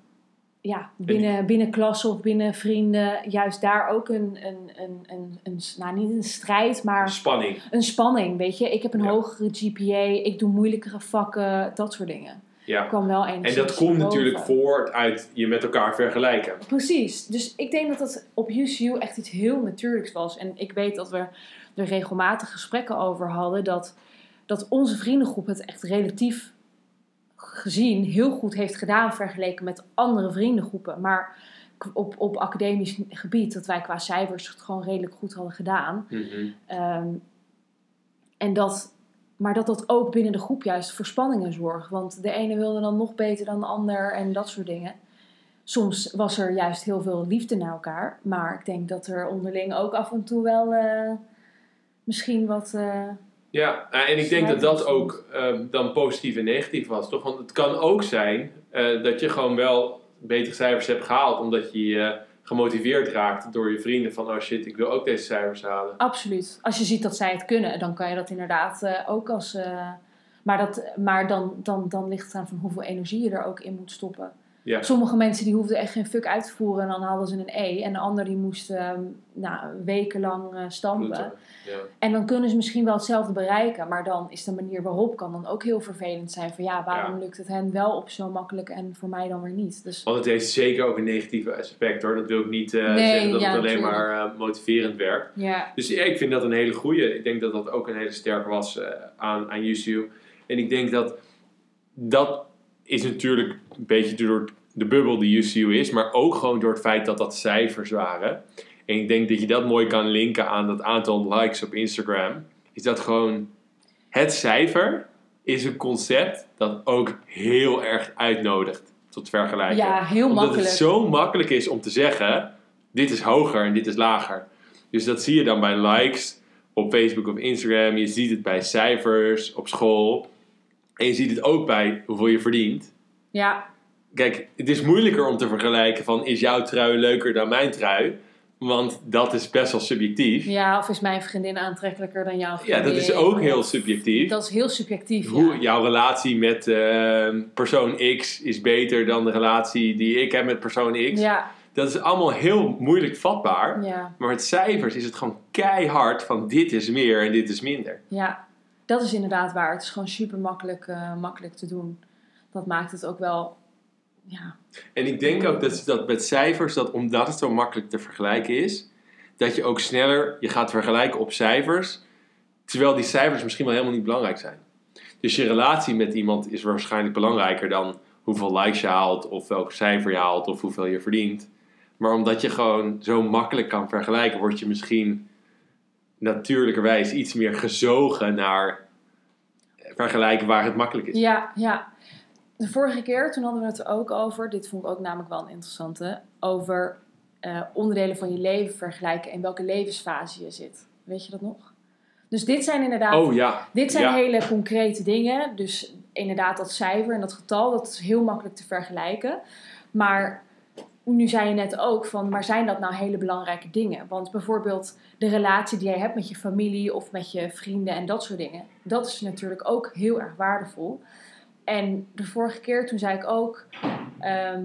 ja, binnen, binnen klassen of binnen vrienden juist daar ook een, een, een, een, een, nou niet een strijd, maar Spanning. een spanning. Weet je, ik heb een Ja. hogere GPA, ik doe moeilijkere vakken, dat soort dingen. Ja. kwam wel En dat komt natuurlijk voort uit je met elkaar vergelijken. Precies. Dus ik denk dat dat op UCU echt iets heel natuurlijks was. En ik weet dat we er regelmatig gesprekken over hadden. Dat, dat onze vriendengroep het echt relatief gezien heel goed heeft gedaan vergeleken met andere vriendengroepen. Maar op, op academisch gebied, dat wij qua cijfers het gewoon redelijk goed hadden gedaan. Mhm. Ehm, en dat, maar dat dat ook binnen de groep juist voor spanningen zorgt. Want de ene wilde dan nog beter dan de ander en dat soort dingen. Soms was er juist heel veel liefde naar elkaar. Maar ik denk dat er onderling ook af en toe wel eh, misschien wat... eh, Ja, eh, en ik denk dat dat ook dan positief en negatief was, toch? Want het kan ook zijn dat je gewoon wel betere cijfers hebt gehaald, omdat je gemotiveerd raakt door je vrienden van, oh shit, ik wil ook deze cijfers halen. Absoluut. Als je ziet dat zij het kunnen, dan kan je dat inderdaad eh, ook als. eh, maar dat, maar dan, dan, dan ligt het aan van hoeveel energie je er ook in moet stoppen. Ja. Sommige mensen die hoefden echt geen fuck uit te voeren en dan hadden ze een E. En de ander die moest eh, nou, wekenlang eh, stampen. Ja. En dan kunnen ze misschien wel hetzelfde bereiken. Maar dan is de manier waarop kan dan ook heel vervelend zijn. Van ja, waarom Ja. lukt het hen wel op zo makkelijk en voor mij dan weer niet. Dus Want het heeft zeker ook een negatieve aspect hoor. Dat wil ik niet eh, Nee, zeggen dat het alleen natuurlijk. maar eh, motiverend werkt. ja, Dus ik vind dat een hele goeie. Ik denk dat dat ook een hele sterke was aan, aan UCU. En ik denk dat dat is natuurlijk een beetje door de bubbel die UCU is, maar ook gewoon door het feit dat dat cijfers waren. En ik denk dat je dat mooi kan linken aan dat aantal likes op Instagram. Is dat gewoon het cijfer is een concept dat ook heel erg uitnodigt tot vergelijken ja heel omdat makkelijk. het zo makkelijk is om te zeggen: dit is hoger en dit is lager. Dus dat zie je dan bij likes op Facebook of Instagram. Je ziet het bij cijfers op school. En je ziet het ook bij hoeveel je verdient. Ja, Kijk, het is moeilijker om te vergelijken van is jouw trui leuker dan mijn trui. Want dat is best wel subjectief. Ja, Ja, of is mijn vriendin aantrekkelijker dan jouw vriendin? dat is ook heel subjectief. Dat is heel subjectief, Hoe ja. jouw relatie met eh, persoon X is beter dan de relatie die ik heb met persoon X. Ja, Dat is allemaal heel moeilijk vatbaar. ja, Maar met cijfers is het gewoon keihard van dit is meer en dit is minder. ja. Dat is inderdaad waar. Het is gewoon super makkelijk, eh, makkelijk te doen. Dat maakt het ook wel, ja. En ik denk ook dat, dat met cijfers, dat omdat het zo makkelijk te vergelijken is, dat je ook sneller je gaat vergelijken op cijfers, terwijl die cijfers misschien wel helemaal niet belangrijk zijn. Dus je relatie met iemand is waarschijnlijk belangrijker dan hoeveel likes je haalt, of welk cijfer je haalt, of hoeveel je verdient. Maar omdat je gewoon zo makkelijk kan vergelijken, word je misschien natuurlijkerwijs iets meer gezogen naar vergelijken waar het makkelijk is. Ja, ja. De vorige keer, toen hadden we het er ook over, dit vond ik ook namelijk wel een interessante, over eh, onderdelen van je leven vergelijken en welke levensfase je zit. Weet je dat nog? Dus dit zijn inderdaad, Oh ja. dit zijn ja. hele concrete dingen. Dus inderdaad dat cijfer en dat getal, dat is heel makkelijk te vergelijken. Maar nu zei je net ook van, maar zijn dat nou hele belangrijke dingen? Want bijvoorbeeld de relatie die jij hebt met je familie of met je vrienden en dat soort dingen, dat is natuurlijk ook heel erg waardevol. En de vorige keer toen zei ik ook ehm,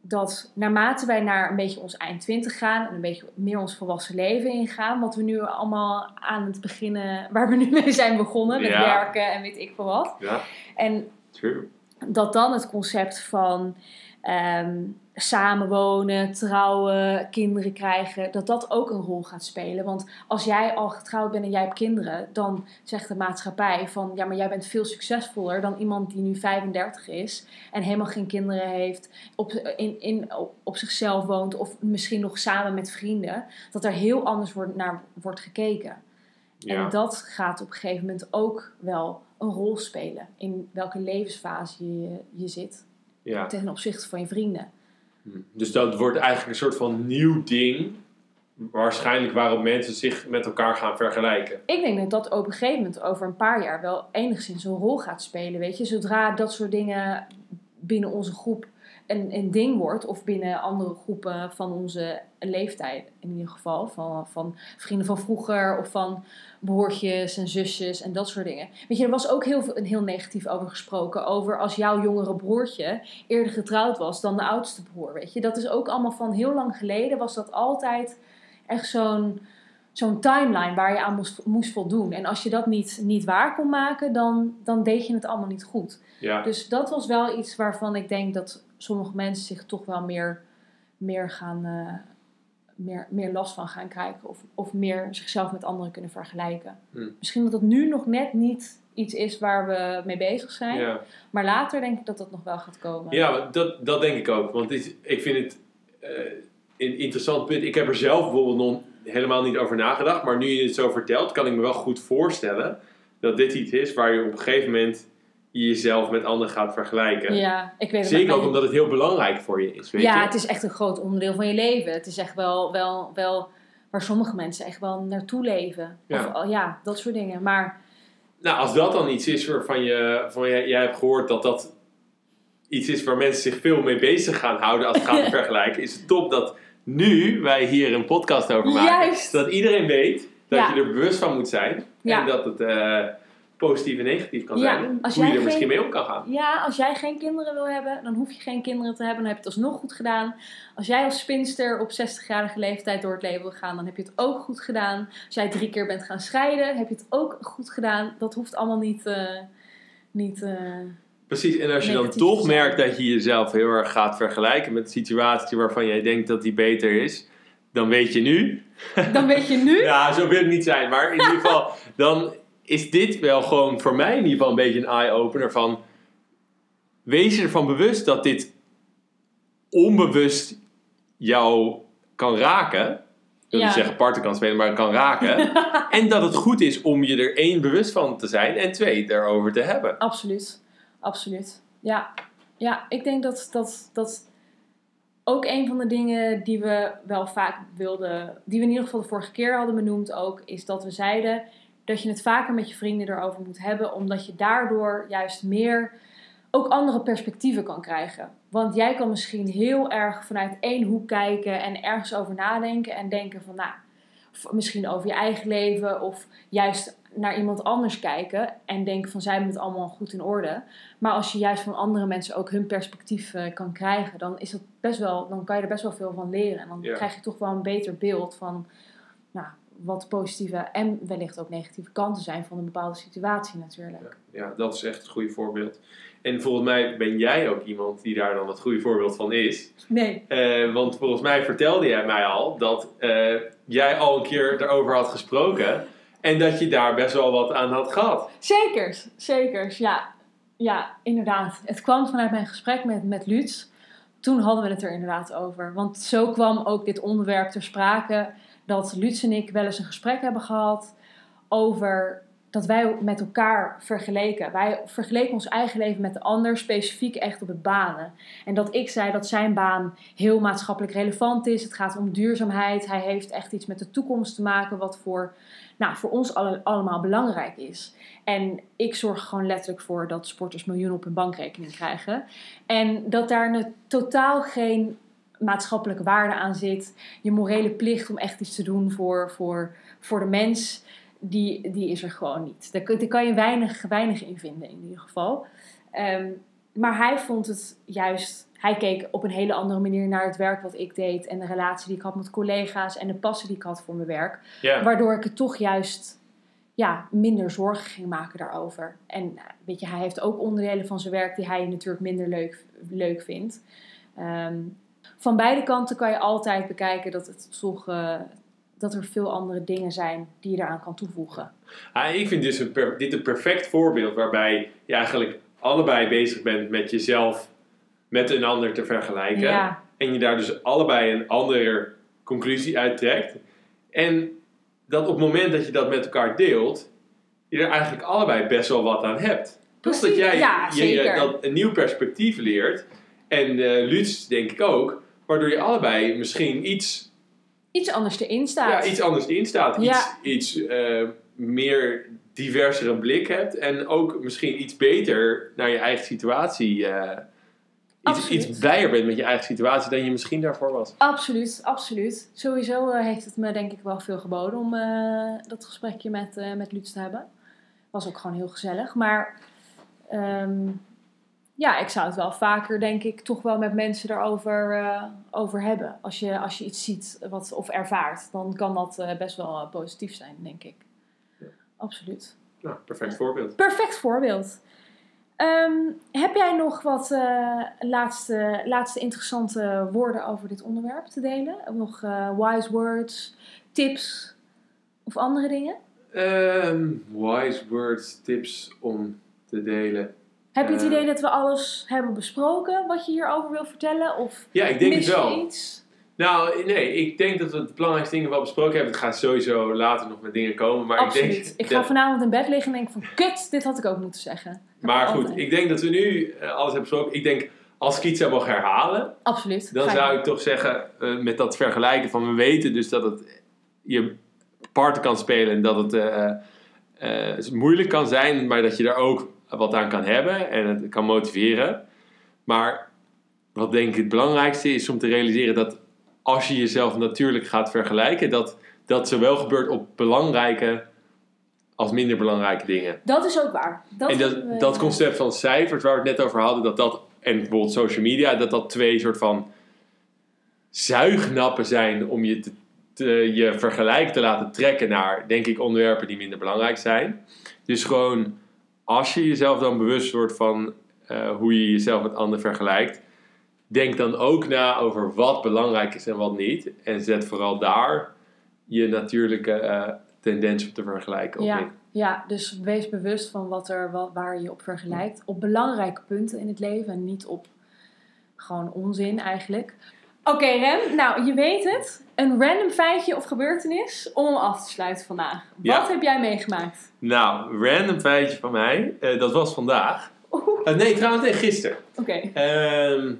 dat naarmate wij naar een beetje ons eind 20 gaan en een beetje meer ons volwassen leven ingaan, wat we nu allemaal aan het beginnen, waar we nu mee zijn begonnen, met Ja. werken en weet ik veel wat. Ja, En true. dat dan het concept van ehm, samenwonen, trouwen, kinderen krijgen, dat dat ook een rol gaat spelen. Want als jij al getrouwd bent en jij hebt kinderen, dan zegt de maatschappij van ja, maar jij bent veel succesvoller dan iemand die nu 35 is en helemaal geen kinderen heeft, op, in, in, op, op zichzelf woont of misschien nog samen met vrienden. Dat er heel anders wordt, naar wordt gekeken. Ja. En dat gaat op een gegeven moment ook wel een rol spelen in welke levensfase je, je zit ja. ten opzichte van je vrienden. Dus dat wordt eigenlijk een soort van nieuw ding. Waarschijnlijk waarop mensen zich met elkaar gaan vergelijken. Ik denk dat dat op een gegeven moment over een paar jaar wel enigszins een rol gaat spelen. Weet je, zodra dat soort dingen binnen onze groep een, een ding wordt, of binnen andere groepen van onze leeftijd in ieder geval, van, van vrienden van vroeger of van broertjes en zusjes en dat soort dingen. Weet je, er was ook heel, heel negatief over gesproken, over als jouw jongere broertje eerder getrouwd was dan de oudste broer. Weet je, dat is ook allemaal van heel lang geleden, was dat altijd echt zo'n zo'n timeline waar je aan moest, moest voldoen. En als je dat niet, niet waar kon maken, dan, dan deed je het allemaal niet goed. Ja, Dus dat was wel iets waarvan ik denk dat sommige mensen zich toch wel meer, meer, gaan, eh, meer, meer last van gaan krijgen. Of, of meer zichzelf met anderen kunnen vergelijken. Hm. Misschien dat dat nu nog net niet iets is waar we mee bezig zijn. ja. Maar later denk ik dat dat nog wel gaat komen. ja dat, dat denk ik ook. Want dit, ik vind het eh, een interessant punt. Ik heb er zelf bijvoorbeeld nog helemaal niet over nagedacht. Maar nu je het zo vertelt, kan ik me wel goed voorstellen dat dit iets is waar je op een gegeven moment jezelf met anderen gaat vergelijken. Ja, ik weet het Zeker ook mijn- omdat het heel belangrijk voor je is. Weet ja, je? het is echt een groot onderdeel van je leven. Het is echt wel, wel, wel waar sommige mensen echt wel naartoe leven. Ja. Of, oh, ja, dat soort dingen. Maar Nou, als dat dan iets is waarvan je, van jij, jij hebt gehoord dat dat iets is waar mensen zich veel mee bezig gaan houden als het gaat om vergelijken, is het top dat nu wij hier een podcast over maken. Juist. Dat iedereen weet dat Ja. je er bewust van moet zijn Ja. en dat het eh, positief en negatief kan Ja, zijn. Als hoe je er misschien mee om kan gaan. ja, als jij geen kinderen wil hebben, dan hoef je geen kinderen te hebben. Dan heb je het alsnog goed gedaan. Als jij als spinster op 60-jarige leeftijd door het leven wil gaan, dan heb je het ook goed gedaan. Als jij drie keer bent gaan scheiden, heb je het ook goed gedaan. Dat hoeft allemaal niet... eh, niet eh, Precies, en als je dan toch merkt dat je jezelf heel erg gaat vergelijken met een situatie waarvan jij denkt dat die beter is, dan weet je nu dan weet je nu... Ja, zo wil het niet zijn. Maar in ieder geval, dan is dit wel gewoon voor mij in ieder geval een beetje een eye-opener van... Wees je ervan bewust dat dit onbewust jou kan raken. Ik wil Ja. niet zeggen parten kan spelen, maar kan raken. en dat het goed is om je er één bewust van te zijn en twee, daarover te hebben. Absoluut, absoluut. Ja, ja ik denk dat, dat, dat ook een van de dingen die we wel vaak wilden, die we in ieder geval de vorige keer hadden benoemd ook, is dat we zeiden dat je het vaker met je vrienden erover moet hebben, omdat je daardoor juist meer ook andere perspectieven kan krijgen. Want jij kan misschien heel erg vanuit één hoek kijken en ergens over nadenken en denken van, nou, misschien over je eigen leven of juist naar iemand anders kijken en denken van zij hebben het allemaal goed in orde. Maar als je juist van andere mensen ook hun perspectief eh, kan krijgen, dan is dat best wel, dan kan je er best wel veel van leren. En dan Ja. krijg je toch wel een beter beeld van nou, wat positieve en wellicht ook negatieve kanten zijn van een bepaalde situatie natuurlijk. Ja, dat is echt het goede voorbeeld. En volgens mij ben jij ook iemand die daar dan het goede voorbeeld van is. Nee. Eh, want volgens mij vertelde jij mij al dat eh, jij al een keer erover had gesproken. En dat je daar best wel wat aan had gehad. Zekers, zekers, ja. Ja, inderdaad. Het kwam vanuit mijn gesprek met, met Lutz. Toen hadden we het er inderdaad over. Want zo kwam ook dit onderwerp ter sprake. Dat Lutz en ik wel eens een gesprek hebben gehad over dat wij met elkaar vergeleken. Wij vergeleken ons eigen leven met de ander, specifiek echt op het banen. En dat ik zei dat zijn baan heel maatschappelijk relevant is. Het gaat om duurzaamheid. Hij heeft echt iets met de toekomst te maken, wat voor, nou, voor ons alle- allemaal belangrijk is. En ik zorg gewoon letterlijk voor dat sporters miljoenen op hun bankrekening krijgen. En dat daar een, totaal geen maatschappelijke waarde aan zit. Je morele plicht om echt iets te doen voor, voor, voor de mens, die, die is er gewoon niet. Daar, kan je weinig, weinig in vinden in ieder geval. Ehm, maar hij vond het juist, hij keek op een hele andere manier naar het werk wat ik deed en de relatie die ik had met collega's en de passie die ik had voor mijn werk. Waardoor ik het toch juist ja, minder zorgen ging maken daarover. En nou, weet je, hij heeft ook onderdelen van zijn werk die hij natuurlijk minder leuk, leuk vindt. Ehm, van beide kanten kan je altijd bekijken dat, het toch, eh, dat er veel andere dingen zijn die je daaraan kan toevoegen. Ah, ik vind dus een per- dit een perfect voorbeeld waarbij je eigenlijk allebei bezig bent met jezelf met een ander te vergelijken. Ja, En je daar dus allebei een andere conclusie uit trekt. En dat op het moment dat je dat met elkaar deelt, je er eigenlijk allebei best wel wat aan hebt. Plus dat jij Ja, je, dat een nieuw perspectief leert. En eh Lutz denk ik ook. Waardoor je allebei misschien iets, iets anders erin staat. ja, iets anders in staat. Ja. Iets, iets eh, meer diversere blik hebt. En ook misschien iets beter naar je eigen situatie. eh, iets, iets blijer bent met je eigen situatie dan je misschien daarvoor was. Absoluut, absoluut. Sowieso eh, heeft het me denk ik wel veel geboden om dat gesprekje met, eh met Lutz te hebben. Was ook gewoon heel gezellig. Maar ehm, ja, ik zou het wel vaker denk ik toch wel met mensen daarover eh, over hebben. Als je, als je iets ziet wat, of ervaart, dan kan dat eh, best wel eh, positief zijn, denk ik. Ja. Absoluut. Nou, perfect Ja. voorbeeld. Perfect voorbeeld. Ehm, heb jij nog wat eh, laatste, laatste interessante woorden over dit onderwerp te delen? Nog eh, wise words, tips of andere dingen? Ehm, wise words, tips om te delen. Heb je het Eh. idee dat we alles hebben besproken wat je hierover wil vertellen? Of Ja, ik denk mis het wel. iets? Nou, nee, ik denk dat we het belangrijkste dingen wel besproken hebben. Het gaat sowieso later nog met dingen komen. Maar Absoluut. ik denk Ik ga dat- vanavond in bed liggen en denk van kut, dit had ik ook moeten zeggen. Maar goed, altijd. ik denk dat we nu eh, alles hebben besproken. Ik denk, als ik iets zou mogen herhalen, Absoluut. dan zou ik toch zeggen, eh, met dat vergelijken van we weten dus dat het je parten kan spelen en dat het moeilijk kan zijn, maar dat je er ook wat aan kan hebben en het kan motiveren. Maar wat denk ik het belangrijkste is om te realiseren dat als je jezelf natuurlijk gaat vergelijken, dat dat zowel gebeurt op belangrijke als minder belangrijke dingen. Dat is ook waar. Dat en we- dat, dat concept van cijfers waar we het net over hadden, dat dat, en bijvoorbeeld social media, dat dat twee soort van zuignappen zijn om je, te, te- je vergelijk te laten trekken naar, denk ik, onderwerpen die minder belangrijk zijn. Dus gewoon, als je jezelf dan bewust wordt van eh, hoe je jezelf met anderen vergelijkt, denk dan ook na over wat belangrijk is en wat niet. En zet vooral daar je natuurlijke eh, tendens op te vergelijken op Ja. in. Ja, dus wees bewust van wat er, wat, waar je je op vergelijkt. Op belangrijke punten in het leven en niet op gewoon onzin eigenlijk. Oké Rem, nou je weet het. Een random feitje of gebeurtenis om hem af te sluiten vandaag. Ja. Wat heb jij meegemaakt? Nou, random feitje van mij. eh, dat was vandaag. Eh, nee, trouwens, nee, gisteren. Oké. Ehm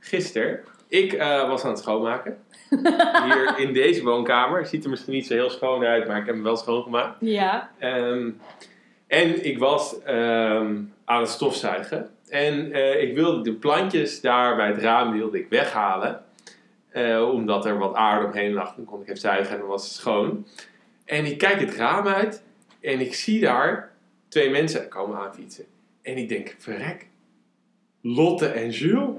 gisteren. Ik eh, was aan het schoonmaken. Hier in deze woonkamer. Ziet er misschien niet zo heel schoon uit, maar ik heb hem wel schoongemaakt. Ja. Ehm, en ik was ehm, aan het stofzuigen. En ik wilde de plantjes daar bij het raam wilde ik weghalen. Eh, omdat er wat aarde omheen lag. Dan kon ik even zuigen en dan was het schoon. En ik kijk het raam uit. En ik zie daar twee mensen komen aanfietsen. En ik denk, verrek. Lotte en Jules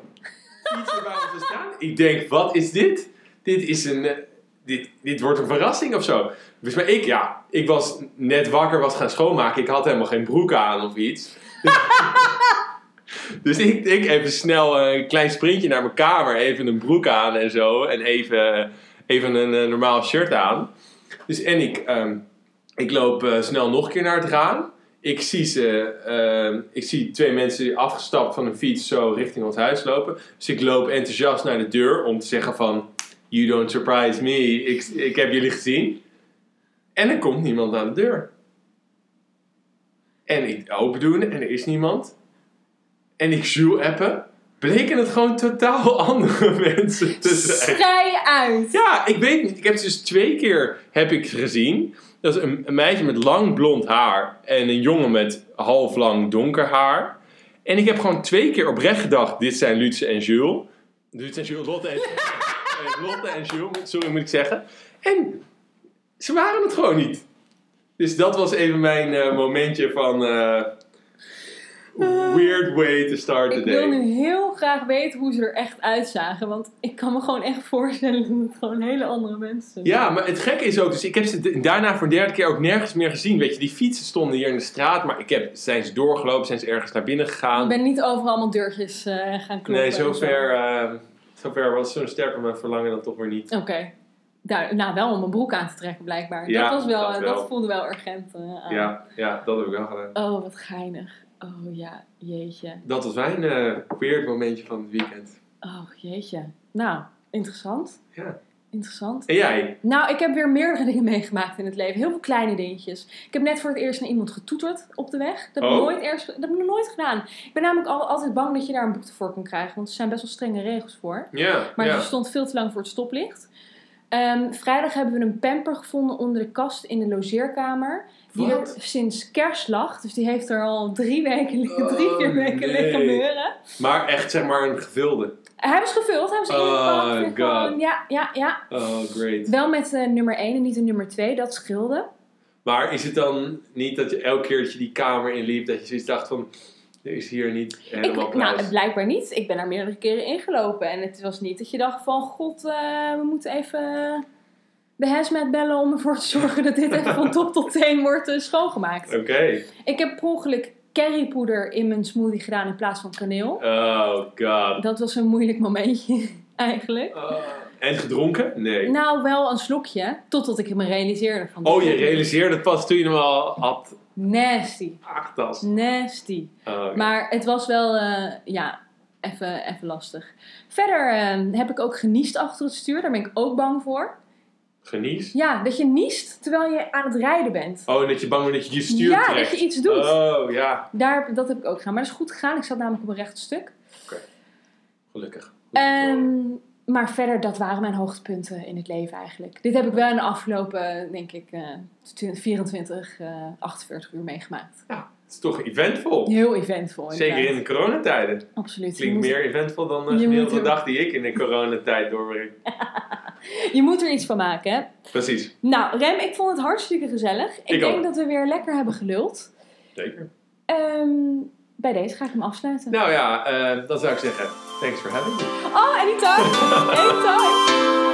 fietsen bij ons staan. Ik denk, wat is dit? Dit is een... eh, dit, dit wordt een verrassing of zo. Dus maar ik, ja, ik was net wakker, was gaan schoonmaken. Ik had helemaal geen broek aan of iets. ik, ik even snel een klein sprintje naar mijn kamer. Even een broek aan en zo. En even, even een eh, normaal shirt aan. Dus en ik, ehm, ik loop eh, snel nog een keer naar het raam. Ik zie, ze, ehm, ik zie twee mensen afgestapt van een fiets zo richting ons huis lopen. Dus ik loop enthousiast naar de deur om te zeggen van... You don't surprise me. Ik, ik heb jullie gezien. En er komt niemand aan de deur. En ik open doen en er is niemand. En ik Jules appen. Bleken het gewoon totaal andere mensen te zijn. Uit! Ja, ik weet niet. Ik heb ze dus twee keer heb ik gezien. Dat is een, een meisje met lang blond haar en een jongen met half lang donker haar. En ik heb gewoon twee keer oprecht gedacht, dit zijn Lutze en Jules. Lutze en Jules, Lotte en, eh, Lotte en Jules, sorry moet ik zeggen. En ze waren het gewoon niet. Dus dat was even mijn eh, momentje van eh, weird way to start the Ik wil day. nu heel graag weten hoe ze er echt uitzagen. Want ik kan me gewoon echt voorstellen dat het gewoon hele andere mensen zijn. Ja, maar het gekke is ook, dus ik heb ze daarna voor de derde keer ook nergens meer gezien. Weet je, die fietsen stonden hier in de straat, maar ik heb, zijn ze doorgelopen, zijn ze ergens naar binnen Ik gegaan. ben niet overal allemaal deurtjes eh, gaan kloppen. Nee, zover, eh, zover was zo'n sterke mijn verlangen dan toch weer niet. Oké. Daar, nou, wel om mijn broek aan te trekken blijkbaar. Ja, dat, was wel, dat dat, wel. voelde wel urgent eh, aan. Ja, ja, dat heb ik wel gedaan. Oh, wat geinig. Oh ja, jeetje. Dat was mijn eh weird momentje van het weekend. Oh, jeetje. Nou, interessant. Ja. Interessant. En jij? Nou, ik heb weer meerdere dingen meegemaakt in het leven. Heel veel kleine dingetjes. Ik heb net voor het eerst naar iemand getoeterd op de weg. Dat heb, ik, Oh. nooit eerst, dat heb ik nog nooit gedaan. Ik ben namelijk al, altijd bang dat je daar een boete voor kan krijgen. Want er zijn best wel strenge regels voor. Ja, Maar ja. stond veel te lang voor het stoplicht. Ehm, vrijdag hebben we een pamper gevonden onder de kast in de logeerkamer. Die Wat? sinds kerst lag. Dus die heeft er al drie weken, drie, Oh, vier weken nee. liggen leuren. Maar echt zeg maar een gevulde. Hij was gevuld, hij was Oh, ingepakt. en God. gewoon- Ja, ja, ja. Oh, great. Wel met eh, nummer 1 en niet de nummer 2, dat scheelde. Maar is het dan niet dat je elke keer dat je die kamer inliep, dat je zoiets dacht van, er is hier niet helemaal Ik, nou, blijkbaar niet. Ik ben er meerdere keren ingelopen. En het was niet dat je dacht van... God, eh, we moeten even de hazmat bellen om ervoor te zorgen dat dit even van top tot teen wordt eh, schoongemaakt. Oké. Ik heb per ongeluk currypoeder in mijn smoothie gedaan in plaats van kaneel. Oh god. Dat was een moeilijk momentje eigenlijk. Oh. En gedronken? Nee. Nou, wel een slokje. Totdat ik me realiseerde van... Oh, je realiseerde het pas toen je hem al had Nasty. aangetast. Nasty. Oh. Maar het was wel, eh, ja, even, even lastig. Verder eh, heb ik ook geniest achter het stuur. Daar ben ik ook bang voor. Genies? Ja, dat je niest terwijl je aan het rijden bent. Oh, en dat je bang bent dat je je stuur ja, dat je iets doet. Oh, ja. Daar, dat heb ik ook gedaan. Maar dat is goed gegaan. Ik zat namelijk op een recht stuk. Gelukkig. Goed Ehm, maar verder, dat waren mijn hoogtepunten in het leven eigenlijk. Dit heb ik wel in de afgelopen, denk ik, eh, 24, eh 48 uur meegemaakt. Het is toch eventvol. Heel eventvol. Zeker in de coronatijden. Absoluut. Klinkt moet, meer eventvol dan de je gemiddelde er- dag die ik in de coronatijd doorbreng. je moet er iets van maken, hè? Precies. Nou, Rem, ik vond het hartstikke gezellig. Ik, Ik denk ook. dat we weer lekker hebben geluld. Zeker. Ehm, bij deze ga ik hem afsluiten. Nou ja, eh, dan zou ik zeggen, thanks for having me. Oh, anytime! anytime!